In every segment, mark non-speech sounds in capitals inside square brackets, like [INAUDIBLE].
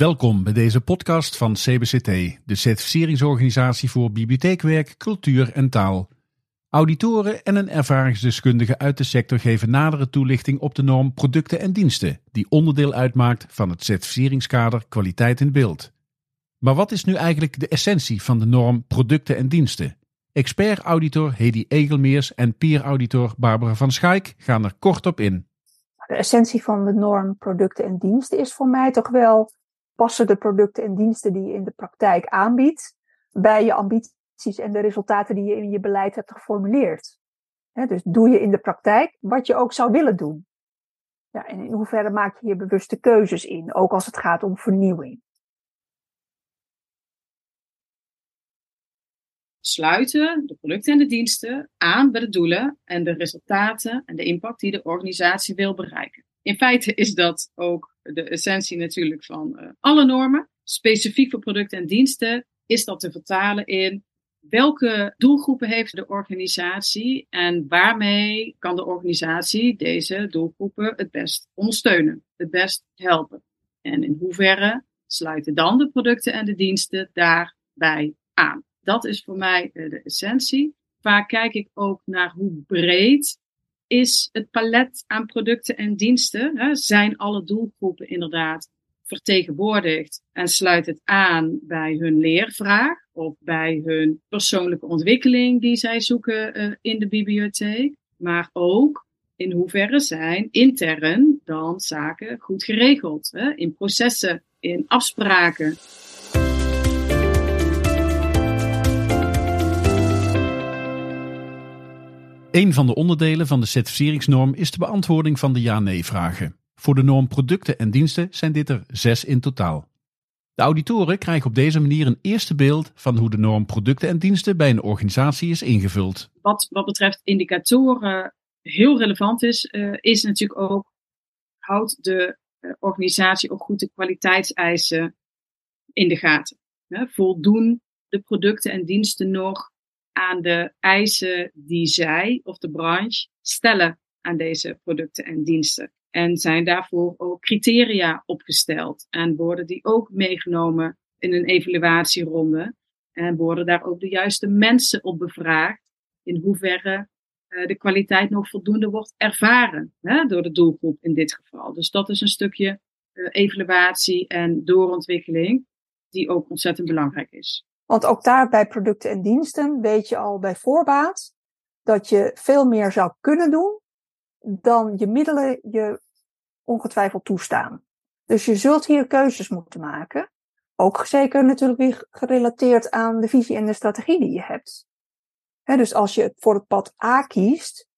Welkom bij deze podcast van CBCT, de certificeringsorganisatie voor bibliotheekwerk, cultuur en taal. Auditoren en een ervaringsdeskundige uit de sector geven nadere toelichting op de norm producten en diensten, die onderdeel uitmaakt van het certificeringskader kwaliteit in beeld. Maar wat is nu eigenlijk de essentie van de norm producten en diensten? Expert-auditor Hedy Egelmeers en peer-auditor Barbara van Schaik gaan er kort op in. De essentie van de norm producten en diensten is voor mij toch wel passen de producten en diensten die je in de praktijk aanbiedt bij je ambities en de resultaten die je in je beleid hebt geformuleerd. dus doe je in de praktijk wat je ook zou willen doen. Ja, en in hoeverre maak je hier bewuste keuzes in, ook als het gaat om vernieuwing. sluiten de producten en de diensten aan bij de doelen en de resultaten en de impact die de organisatie wil bereiken. In feite is dat ook de essentie natuurlijk van uh, alle normen. Specifiek voor producten en diensten is dat te vertalen in welke doelgroepen heeft de organisatie en waarmee kan de organisatie deze doelgroepen het best ondersteunen, het best helpen. En in hoeverre sluiten dan de producten en de diensten daarbij aan. Dat is voor mij uh, de essentie. Vaak kijk ik ook naar hoe breed is het palet aan producten en diensten. Hè? Zijn alle doelgroepen inderdaad vertegenwoordigd en sluit het aan bij hun leervraag of bij hun persoonlijke ontwikkeling die zij zoeken uh, in de bibliotheek. Maar ook in hoeverre zijn intern dan zaken goed geregeld. Hè? In processen, in afspraken. Een van de onderdelen van de certificeringsnorm is de beantwoording van de ja-nee-vragen. Voor de norm producten en diensten zijn dit er zes in totaal. De auditoren krijgen op deze manier een eerste beeld van hoe de norm producten en diensten bij een organisatie is ingevuld. Wat, wat betreft indicatoren heel relevant is, uh, is natuurlijk ook, houdt de uh, organisatie ook goed de kwaliteitseisen in de gaten? Hè? Voldoen de producten en diensten nog aan de eisen die zij of de branche stellen aan deze producten en diensten. En zijn daarvoor ook criteria opgesteld en worden die ook meegenomen in een evaluatieronde. En worden daar ook de juiste mensen op bevraagd in hoeverre uh, de kwaliteit nog voldoende wordt ervaren hè, door de doelgroep in dit geval. Dus dat is een stukje uh, evaluatie en doorontwikkeling die ook ontzettend belangrijk is. Want ook daar bij producten en diensten weet je al bij voorbaat dat je veel meer zou kunnen doen dan je middelen je ongetwijfeld toestaan. Dus je zult hier keuzes moeten maken. Ook zeker natuurlijk weer gerelateerd aan de visie en de strategie die je hebt. dus als je voor het pad A kiest,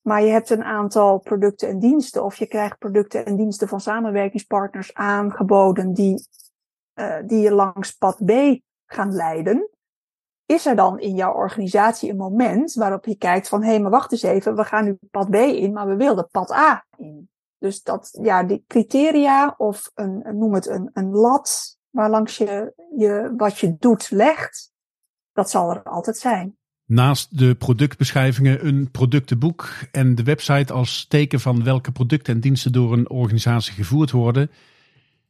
maar je hebt een aantal producten en diensten, of je krijgt producten en diensten van samenwerkingspartners aangeboden die, uh, die je langs pad B gaan leiden, is er dan in jouw organisatie een moment waarop je kijkt van, hé, hey, maar wacht eens even, we gaan nu pad B in, maar we wilden pad A in. Dus dat, ja, die criteria of een, noem het een, een lat waarlangs je, je wat je doet legt, dat zal er altijd zijn. Naast de productbeschrijvingen, een productenboek en de website als teken van welke producten en diensten door een organisatie gevoerd worden,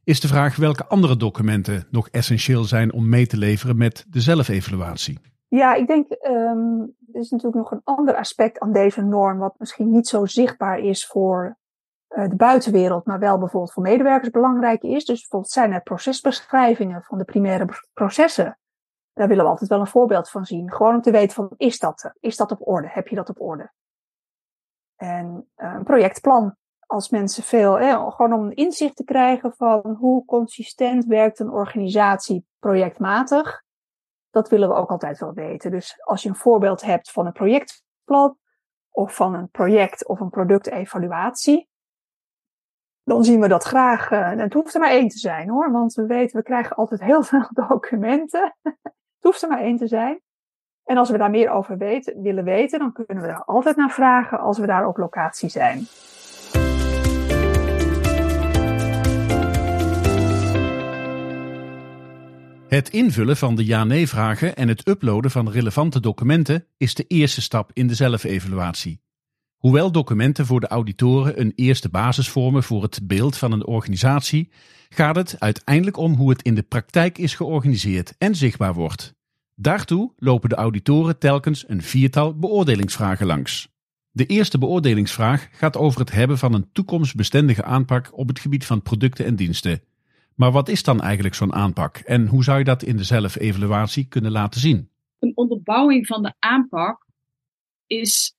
is de vraag welke andere documenten nog essentieel zijn om mee te leveren met de zelfevaluatie. Ja, ik denk, um, er is natuurlijk nog een ander aspect aan deze norm, wat misschien niet zo zichtbaar is voor uh, de buitenwereld, maar wel bijvoorbeeld voor medewerkers belangrijk is. Dus bijvoorbeeld zijn er procesbeschrijvingen van de primaire processen. Daar willen we altijd wel een voorbeeld van zien. Gewoon om te weten van, is dat? Is dat op orde? Heb je dat op orde? En uh, een projectplan als mensen veel, gewoon om inzicht te krijgen van hoe consistent werkt een organisatie projectmatig. Dat willen we ook altijd wel weten. Dus als je een voorbeeld hebt van een projectplan of van een project of een productevaluatie, dan zien we dat graag. Uh, het hoeft er maar één te zijn hoor, want we weten, we krijgen altijd heel [LAUGHS] veel documenten. het hoeft er maar één te zijn. En als we daar meer over weten, willen weten, dan kunnen we er altijd naar vragen als we daar op locatie zijn. Het invullen van de ja-nee-vragen en het uploaden van relevante documenten is de eerste stap in de zelfevaluatie. Hoewel documenten voor de auditoren een eerste basis vormen voor het beeld van een organisatie, gaat het uiteindelijk om hoe het in de praktijk is georganiseerd en zichtbaar wordt. Daartoe lopen de auditoren telkens een viertal beoordelingsvragen langs. De eerste beoordelingsvraag gaat over het hebben van een toekomstbestendige aanpak op het gebied van producten en diensten. Maar wat is dan eigenlijk zo'n aanpak en hoe zou je dat in de zelfevaluatie kunnen laten zien? Een onderbouwing van de aanpak is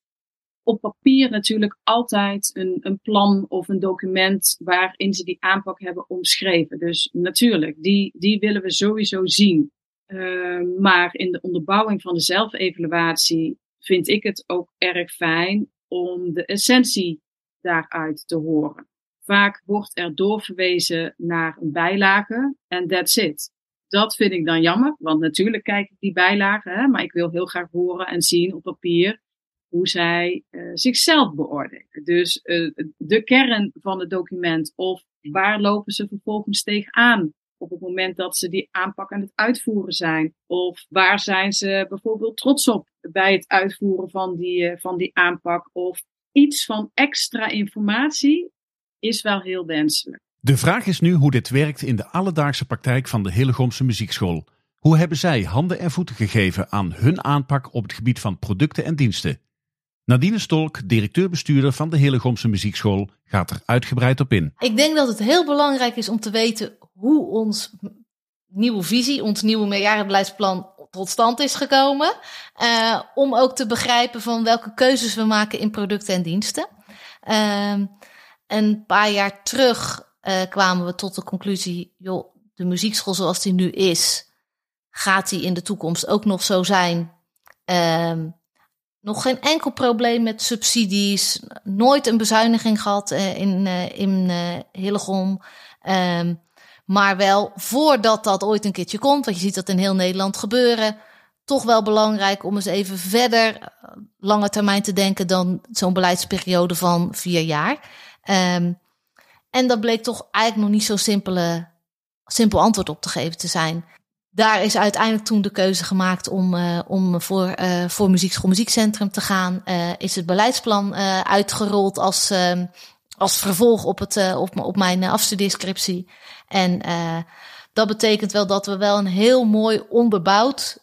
op papier natuurlijk altijd een, een plan of een document waarin ze die aanpak hebben omschreven. Dus natuurlijk, die, die willen we sowieso zien. Uh, maar in de onderbouwing van de zelfevaluatie vind ik het ook erg fijn om de essentie daaruit te horen. Vaak wordt er doorverwezen naar een bijlage en that's it. Dat vind ik dan jammer, want natuurlijk kijk ik die bijlagen, hè, maar ik wil heel graag horen en zien op papier hoe zij uh, zichzelf beoordelen. Dus uh, de kern van het document of waar lopen ze vervolgens tegenaan op het moment dat ze die aanpak aan het uitvoeren zijn? Of waar zijn ze bijvoorbeeld trots op bij het uitvoeren van die, uh, van die aanpak? Of iets van extra informatie is wel heel wenselijk. De vraag is nu hoe dit werkt in de alledaagse praktijk van de Hillegomse Muziekschool. Hoe hebben zij handen en voeten gegeven aan hun aanpak op het gebied van producten en diensten? Nadine Stolk, directeur-bestuurder van de Hillegomse Muziekschool, gaat er uitgebreid op in. Ik denk dat het heel belangrijk is om te weten hoe ons nieuwe visie, ons nieuwe meerjarenbeleidsplan tot stand is gekomen. Uh, om ook te begrijpen van welke keuzes we maken in producten en diensten. Uh, een paar jaar terug uh, kwamen we tot de conclusie, joh, de muziekschool zoals die nu is, gaat die in de toekomst ook nog zo zijn? Uh, nog geen enkel probleem met subsidies. Nooit een bezuiniging gehad uh, in, uh, in Hillegom. Um, maar wel voordat dat ooit een keertje komt, want je ziet dat in heel Nederland gebeuren, toch wel belangrijk om eens even verder lange termijn te denken dan zo'n beleidsperiode van vier jaar. Um, en dat bleek toch eigenlijk nog niet zo simpele, simpel antwoord op te geven te zijn daar is uiteindelijk toen de keuze gemaakt om, uh, om voor, uh, voor Muziekschool Muziekcentrum te gaan. Uh, is het beleidsplan uitgerold als, als vervolg op, het, op, op mijn afstudeerscriptie. En dat betekent wel dat we wel een heel mooi onderbouwd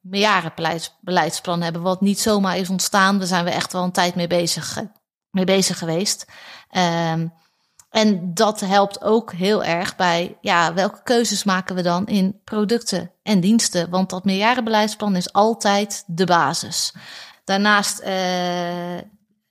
meerjarenbeleidsplan hebben. Wat niet zomaar is ontstaan. Daar zijn we echt wel een tijd mee bezig, mee bezig geweest. Ehm, en dat helpt ook heel erg bij, ja, welke keuzes maken we dan in producten en diensten? Want dat meerjarenbeleidsplan is altijd de basis. Daarnaast uh,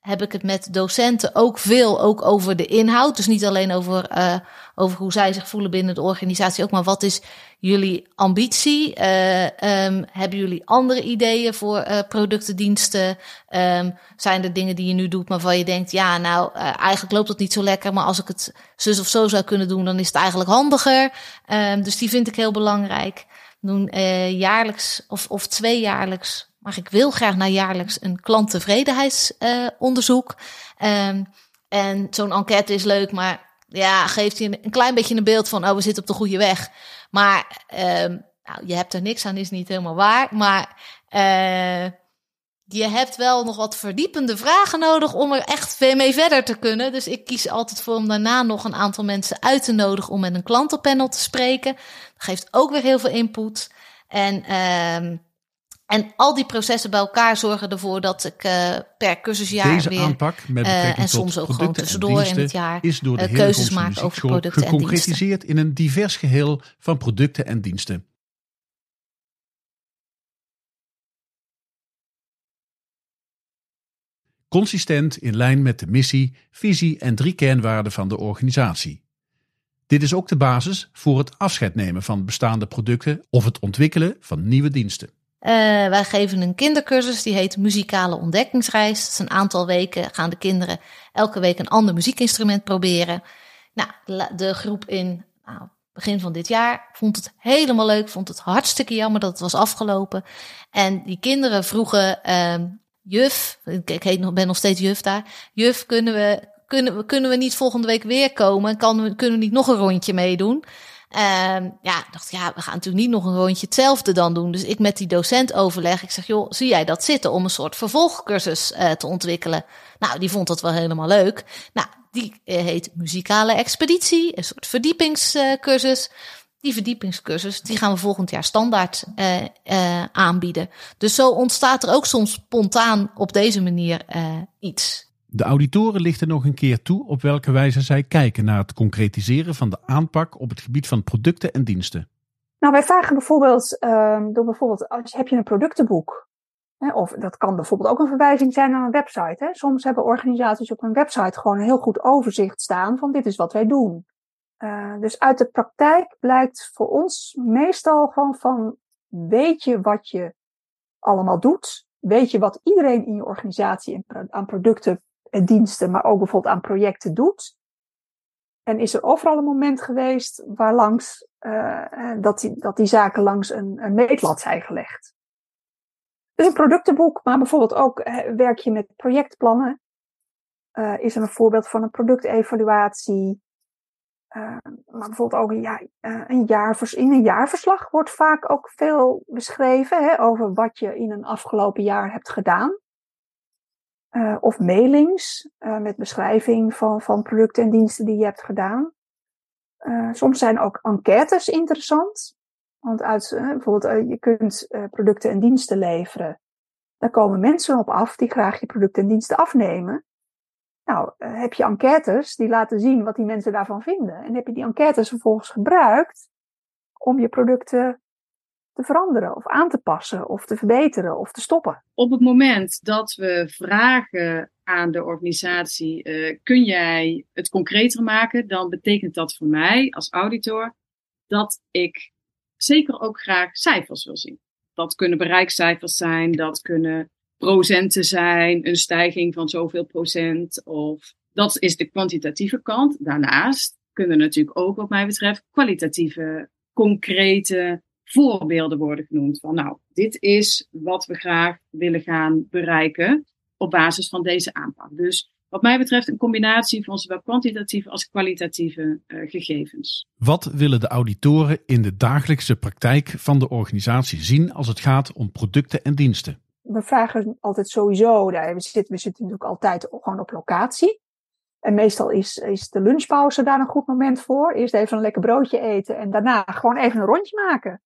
heb ik het met docenten ook veel ook over de inhoud. Dus niet alleen over, uh, over hoe zij zich voelen binnen de organisatie, ook maar wat is jullie ambitie? Uh, um, hebben jullie andere ideeën voor uh, producten, diensten? Um, zijn er dingen die je nu doet waarvan je denkt, ja, nou, eigenlijk loopt het niet zo lekker, maar als ik het zus of zo zou kunnen doen, dan is het eigenlijk handiger. Um, dus die vind ik heel belangrijk. Doen jaarlijks of, of tweejaarlijks maar ik wil graag naar jaarlijks een klanttevredenheidsonderzoek. Um, en zo'n enquête is leuk, maar ja, geeft je een klein beetje een beeld van, oh, we zitten op de goede weg. Maar um, nou, je hebt er niks aan, is niet helemaal waar. Maar uh, je hebt wel nog wat verdiepende vragen nodig om er echt mee verder te kunnen. Dus ik kies altijd voor om daarna nog een aantal mensen uit te nodigen om met een klantenpanel te spreken. Dat geeft ook weer heel veel input. En um, en al die processen bij elkaar zorgen ervoor dat ik uh, per cursusjaar Deze weer aanpak met uh, en soms ook gewoon tussendoor in het jaar is door de uh, keuzes maken over producten en diensten. Geconcretiseerd in een divers geheel van producten en diensten. Consistent in lijn met de missie, visie en drie kernwaarden van de organisatie. Dit is ook de basis voor het afscheid nemen van bestaande producten of het ontwikkelen van nieuwe diensten. Uh, wij geven een kindercursus die heet Muzikale Ontdekkingsreis. Dat is een aantal weken gaan de kinderen elke week een ander muziekinstrument proberen. Nou, de groep in nou, begin van dit jaar vond het helemaal leuk, vond het hartstikke jammer dat het was afgelopen. En die kinderen vroegen, uh, juf, ik heet nog, ben nog steeds juf daar, juf, kunnen we, kunnen kunnen we niet volgende week weer komen? Kan, kunnen we niet nog een rondje meedoen? Ehm, ja, dacht, ja, we gaan natuurlijk niet nog een rondje hetzelfde dan doen. Dus ik met die docent overleg. Ik zeg, joh, zie jij dat zitten om een soort vervolgcursus uh, te ontwikkelen? Nou, die vond dat wel helemaal leuk. Nou, die uh, heet Muzikale Expeditie, een soort verdiepingscursus. Die verdiepingscursus, die gaan we volgend jaar standaard uh, aanbieden. Dus zo ontstaat er ook soms spontaan op deze manier iets. De auditoren lichten nog een keer toe op welke wijze zij kijken naar het concretiseren van de aanpak op het gebied van producten en diensten. Nou, wij vragen bijvoorbeeld, uh, door bijvoorbeeld, als, heb je een productenboek? Hè, of dat kan bijvoorbeeld ook een verwijzing zijn naar een website. Hè? Soms hebben organisaties op een website gewoon een heel goed overzicht staan van dit is wat wij doen. Uh, dus uit de praktijk blijkt voor ons meestal gewoon van weet je wat je allemaal doet? Weet je wat iedereen in je organisatie aan producten en diensten, maar ook bijvoorbeeld aan projecten doet. En is er overal een moment geweest waar langs, uh, dat, die, dat die zaken langs een, een meetlat zijn gelegd. Dus een productenboek, maar bijvoorbeeld ook uh, werk je met projectplannen. Is er een voorbeeld van een productevaluatie. maar bijvoorbeeld ook ja, een jaarvers, in een jaarverslag wordt vaak ook veel beschreven hè, over wat je in een afgelopen jaar hebt gedaan. Uh, of mailings uh, met beschrijving van, van producten en diensten die je hebt gedaan. Uh, soms zijn ook enquêtes interessant. Want uit, bijvoorbeeld, je kunt producten en diensten leveren. Daar komen mensen op af die graag je producten en diensten afnemen. Nou, heb je enquêtes die laten zien wat die mensen daarvan vinden. En heb je die enquêtes vervolgens gebruikt om je producten te veranderen of aan te passen of te verbeteren of te stoppen. Op het moment dat we vragen aan de organisatie, uh, kun jij het concreter maken, dan betekent dat voor mij als auditor dat ik zeker ook graag cijfers wil zien. Dat kunnen bereikcijfers zijn, dat kunnen procenten zijn, een stijging van zoveel procent of dat is de kwantitatieve kant. Daarnaast kunnen natuurlijk ook wat mij betreft kwalitatieve, concrete voorbeelden worden genoemd. Van nou, dit is wat we graag willen gaan bereiken op basis van deze aanpak. Dus wat mij betreft een combinatie van zowel kwantitatieve als kwalitatieve uh, gegevens. Wat willen de auditoren in de dagelijkse praktijk van de organisatie zien als het gaat om producten en diensten? We vragen altijd sowieso, we zitten, we zitten natuurlijk altijd gewoon op locatie. En meestal is, is de lunchpauze daar een goed moment voor. Eerst even een lekker broodje eten en daarna gewoon even een rondje maken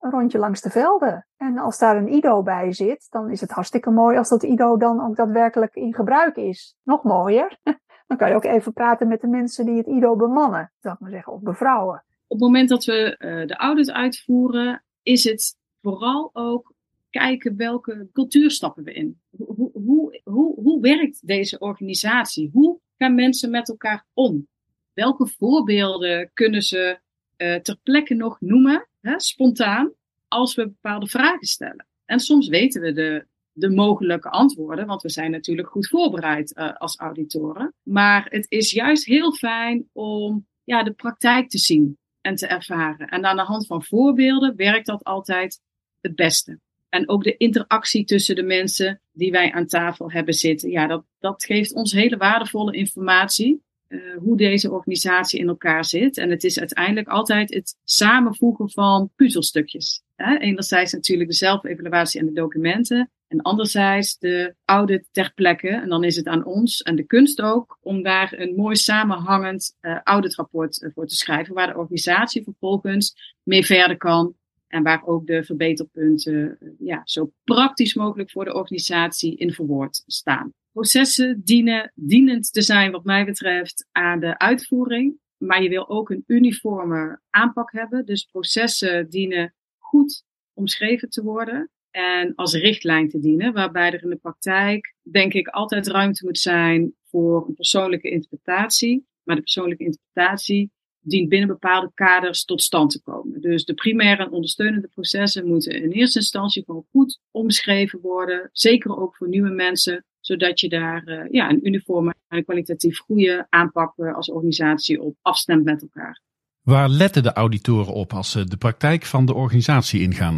een rondje langs de velden. En als daar een IDO bij zit, dan is het hartstikke mooi als dat IDO dan ook daadwerkelijk in gebruik is. Nog mooier. [LAUGHS] Dan kan je ook even praten met de mensen die het IDO bemannen, zou ik maar zeggen, of bevrouwen. Op het moment dat we uh, de audit uitvoeren, is het vooral ook kijken welke cultuur stappen we in. Hoe, hoe, hoe, hoe werkt deze organisatie? Hoe gaan mensen met elkaar om? Welke voorbeelden kunnen ze uh, ter plekke nog noemen spontaan, als we bepaalde vragen stellen. En soms weten we de, de mogelijke antwoorden, want we zijn natuurlijk goed voorbereid uh, als auditoren. Maar het is juist heel fijn om ja, de praktijk te zien en te ervaren. En aan de hand van voorbeelden werkt dat altijd het beste. En ook de interactie tussen de mensen die wij aan tafel hebben zitten. Ja, dat, dat geeft ons hele waardevolle informatie uh, hoe deze organisatie in elkaar zit. En het is uiteindelijk altijd het samenvoegen van puzzelstukjes. Hè? Enerzijds natuurlijk de zelfevaluatie en de documenten. En anderzijds de audit ter plekke. En dan is het aan ons en de kunst ook om daar een mooi samenhangend uh, auditrapport uh, voor te schrijven. Waar de organisatie vervolgens mee verder kan. En waar ook de verbeterpunten ja, zo praktisch mogelijk voor de organisatie in verwoord staan. Processen dienen dienend te zijn, wat mij betreft, aan de uitvoering. Maar je wil ook een uniforme aanpak hebben. Dus processen dienen goed omschreven te worden en als richtlijn te dienen, waarbij er in de praktijk, denk ik, altijd ruimte moet zijn voor een persoonlijke interpretatie. Maar de persoonlijke interpretatie dient binnen bepaalde kaders tot stand te komen. Dus de primaire en ondersteunende processen moeten in eerste instantie gewoon goed omschreven worden. Zeker ook voor nieuwe mensen, zodat je daar uh, ja, een uniforme en kwalitatief goede aanpak uh, als organisatie op afstemt met elkaar. Waar letten de auditoren op als ze de praktijk van de organisatie ingaan?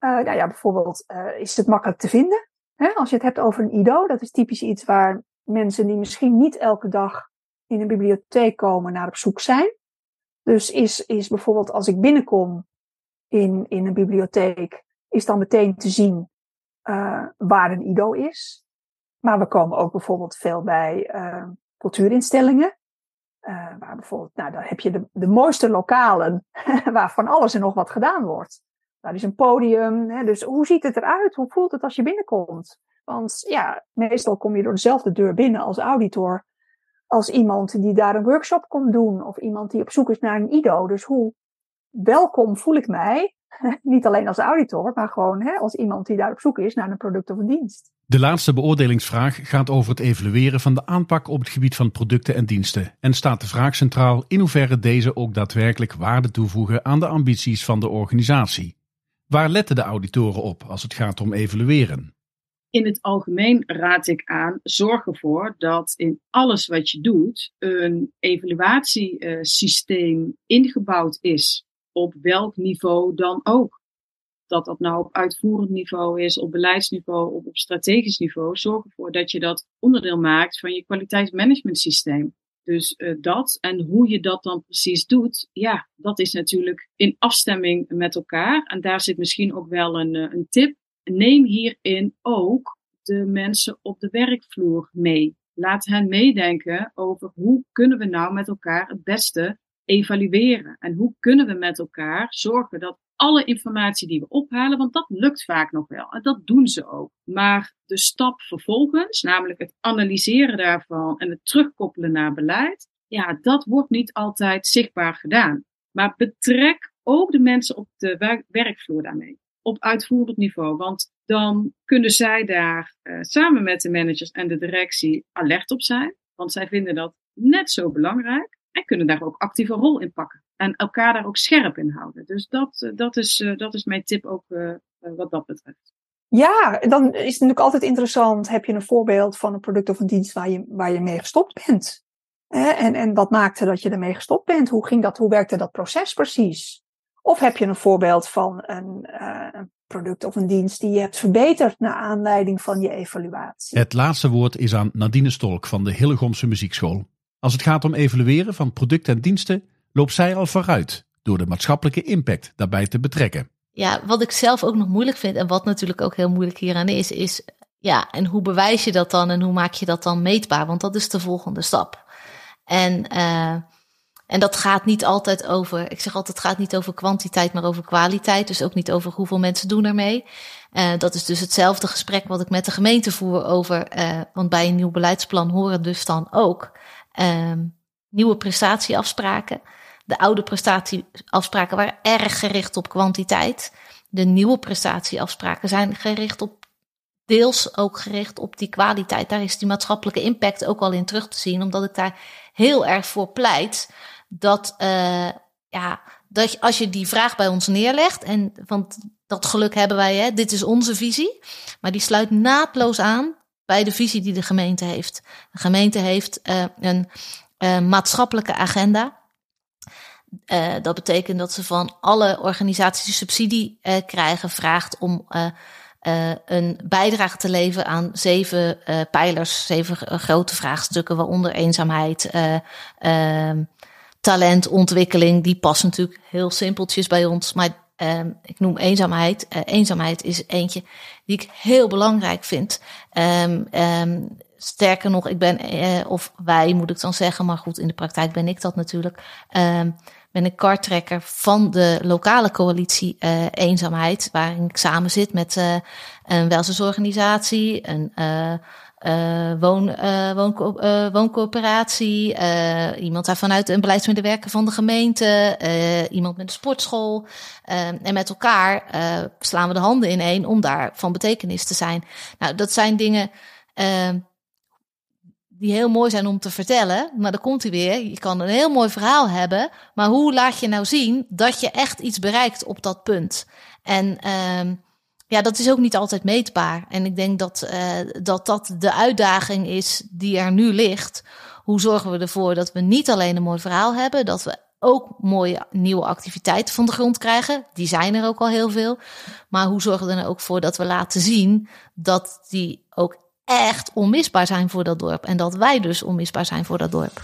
Uh, nou ja, bijvoorbeeld is het makkelijk te vinden. Hè? Als je het hebt over een IDO, dat is typisch iets waar mensen die misschien niet elke dag in een bibliotheek komen naar op zoek zijn. Dus is, is bijvoorbeeld als ik binnenkom in, in een bibliotheek, is dan meteen te zien uh, waar een IDO is. Maar we komen ook bijvoorbeeld veel bij uh, cultuurinstellingen. Uh, waar bijvoorbeeld, nou, dan heb je de, de mooiste lokalen [LAUGHS] waar van alles en nog wat gedaan wordt. Daar is een podium. Hè, dus hoe ziet het eruit? Hoe voelt het als je binnenkomt? Want ja, meestal kom je door dezelfde deur binnen als auditor. Als iemand die daar een workshop komt doen. Of iemand die op zoek is naar een IDO. Dus hoe welkom voel ik mij? [LAUGHS] Niet alleen als auditor, maar gewoon hè, als iemand die daar op zoek is naar een product of een dienst. De laatste beoordelingsvraag gaat over het evalueren van de aanpak op het gebied van producten en diensten. En staat de vraag centraal in hoeverre deze ook daadwerkelijk waarde toevoegen aan de ambities van de organisatie. Waar letten de auditoren op als het gaat om evalueren? In het algemeen raad ik aan, zorg ervoor dat in alles wat je doet een evaluatiesysteem ingebouwd is. Op welk niveau dan ook. Dat dat nou op uitvoerend niveau is, op beleidsniveau of op strategisch niveau. Zorg ervoor dat je dat onderdeel maakt van je kwaliteitsmanagement systeem. Dus uh, dat en hoe je dat dan precies doet, ja, dat is natuurlijk in afstemming met elkaar. En daar zit misschien ook wel een, uh, een tip. Neem hierin ook de mensen op de werkvloer mee. Laat hen meedenken over hoe kunnen we nou met elkaar het beste evalueren. En hoe kunnen we met elkaar zorgen dat alle informatie die we ophalen, want dat lukt vaak nog wel. En dat doen ze ook. Maar de stap vervolgens, namelijk het analyseren daarvan en het terugkoppelen naar beleid, ja, dat wordt niet altijd zichtbaar gedaan. Maar betrek ook de mensen op de werkvloer daarmee. Op uitvoerend niveau. Want dan kunnen zij daar uh, samen met de managers en de directie alert op zijn. Want zij vinden dat net zo belangrijk. En kunnen daar ook actieve rol in pakken. En elkaar daar ook scherp in houden. Dus dat, uh, dat, is, uh, dat is mijn tip ook wat dat betreft. Ja, dan is het natuurlijk altijd interessant. Heb je een voorbeeld van een product of een dienst waar je, waar je mee gestopt bent? En, en wat maakte dat je ermee gestopt bent? Hoe ging dat? Hoe werkte dat proces precies? Of heb je een voorbeeld van een, uh, een product of een dienst die je hebt verbeterd naar aanleiding van je evaluatie? Het laatste woord is aan Nadine Stolk van de Hillegomse Muziekschool. Als het gaat om evalueren van producten en diensten, loopt zij al vooruit door de maatschappelijke impact daarbij te betrekken. Ja, wat ik zelf ook nog moeilijk vind en wat natuurlijk ook heel moeilijk hieraan is, is ja, en hoe bewijs je dat dan en hoe maak je dat dan meetbaar? Want dat is de volgende stap. En, uh, en dat gaat niet altijd over, ik zeg altijd, het gaat niet over kwantiteit, maar over kwaliteit. Dus ook niet over hoeveel mensen doen ermee. Uh, dat is dus hetzelfde gesprek wat ik met de gemeente voer over, uh, want bij een nieuw beleidsplan horen dus dan ook uh, nieuwe prestatieafspraken. De oude prestatieafspraken waren erg gericht op kwantiteit. De nieuwe prestatieafspraken zijn gericht op deels ook gericht op die kwaliteit. Daar is die maatschappelijke impact ook al in terug te zien, omdat ik daar heel erg voor pleit dat, uh, ja, dat als je die vraag bij ons neerlegt, en want dat geluk hebben wij, hè, dit is onze visie, maar die sluit naadloos aan bij de visie die de gemeente heeft. De gemeente heeft uh, een uh, maatschappelijke agenda. Uh, dat betekent dat ze van alle organisaties die subsidie krijgen, vraagt om een bijdrage te leveren aan zeven pijlers, zeven grote vraagstukken, waaronder eenzaamheid, ehm, talentontwikkeling. Die passen natuurlijk heel simpeltjes bij ons, maar ehm, ik noem eenzaamheid. eenzaamheid is eentje die ik heel belangrijk vind. Um, sterker nog, ik ben, of wij moet ik dan zeggen, maar goed, in de praktijk ben ik dat natuurlijk ben ik karttrekker van de lokale coalitie uh, eenzaamheid, waarin ik samen zit met uh, een welzijnsorganisatie, een uh, woon, uh, woon, uh, wooncoöperatie, iemand daar vanuit een beleidsmedewerker van de gemeente, iemand met een sportschool. En met elkaar slaan we de handen in één om daar van betekenis te zijn. Nou, dat zijn dingen die heel mooi zijn om te vertellen. Maar dan komt hij weer. Je kan een heel mooi verhaal hebben. Maar hoe laat je nou zien dat je echt iets bereikt op dat punt? En uh, ja, dat is ook niet altijd meetbaar. En ik denk dat, uh, dat dat de uitdaging is die er nu ligt. Hoe zorgen we ervoor dat we niet alleen een mooi verhaal hebben, dat we ook mooie nieuwe activiteiten van de grond krijgen. Die zijn er ook al heel veel. Maar hoe zorgen we er ook voor dat we laten zien dat die ook echt onmisbaar zijn voor dat dorp. En dat wij dus onmisbaar zijn voor dat dorp.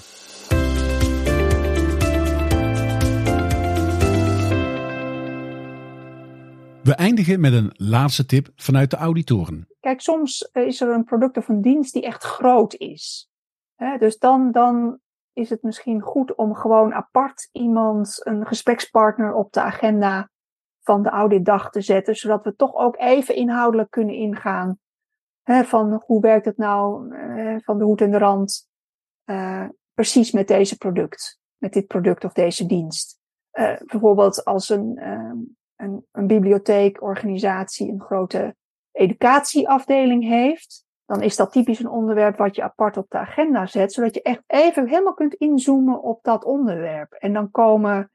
We eindigen met een laatste tip vanuit de auditoren. Kijk, soms eh, is er een product of een dienst die echt groot is. dus dan, dan is het misschien goed om gewoon apart iemand, een gesprekspartner op de agenda van de auditdag te zetten, zodat we toch ook even inhoudelijk kunnen ingaan. van hoe werkt het nou eh, van de hoed en de rand uh, precies met deze product, met dit product of deze dienst. Bijvoorbeeld als een, ehm, een, een bibliotheekorganisatie een grote educatieafdeling heeft, dan is dat typisch een onderwerp wat je apart op de agenda zet, zodat je echt even helemaal kunt inzoomen op dat onderwerp. En dan komen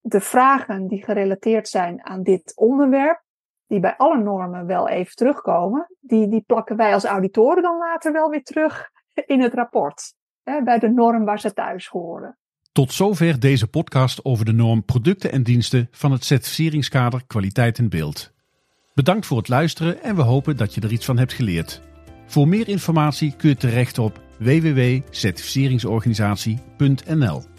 de vragen die gerelateerd zijn aan dit onderwerp, die bij alle normen wel even terugkomen, die, die plakken wij als auditoren dan later wel weer terug in het rapport. Hè, bij de norm waar ze thuis horen. Tot zover deze podcast over de norm producten en diensten van het certificeringskader Kwaliteit in Beeld. Bedankt voor het luisteren en we hopen dat je er iets van hebt geleerd. Voor meer informatie kun je terecht op www.certificeringsorganisatie.nl.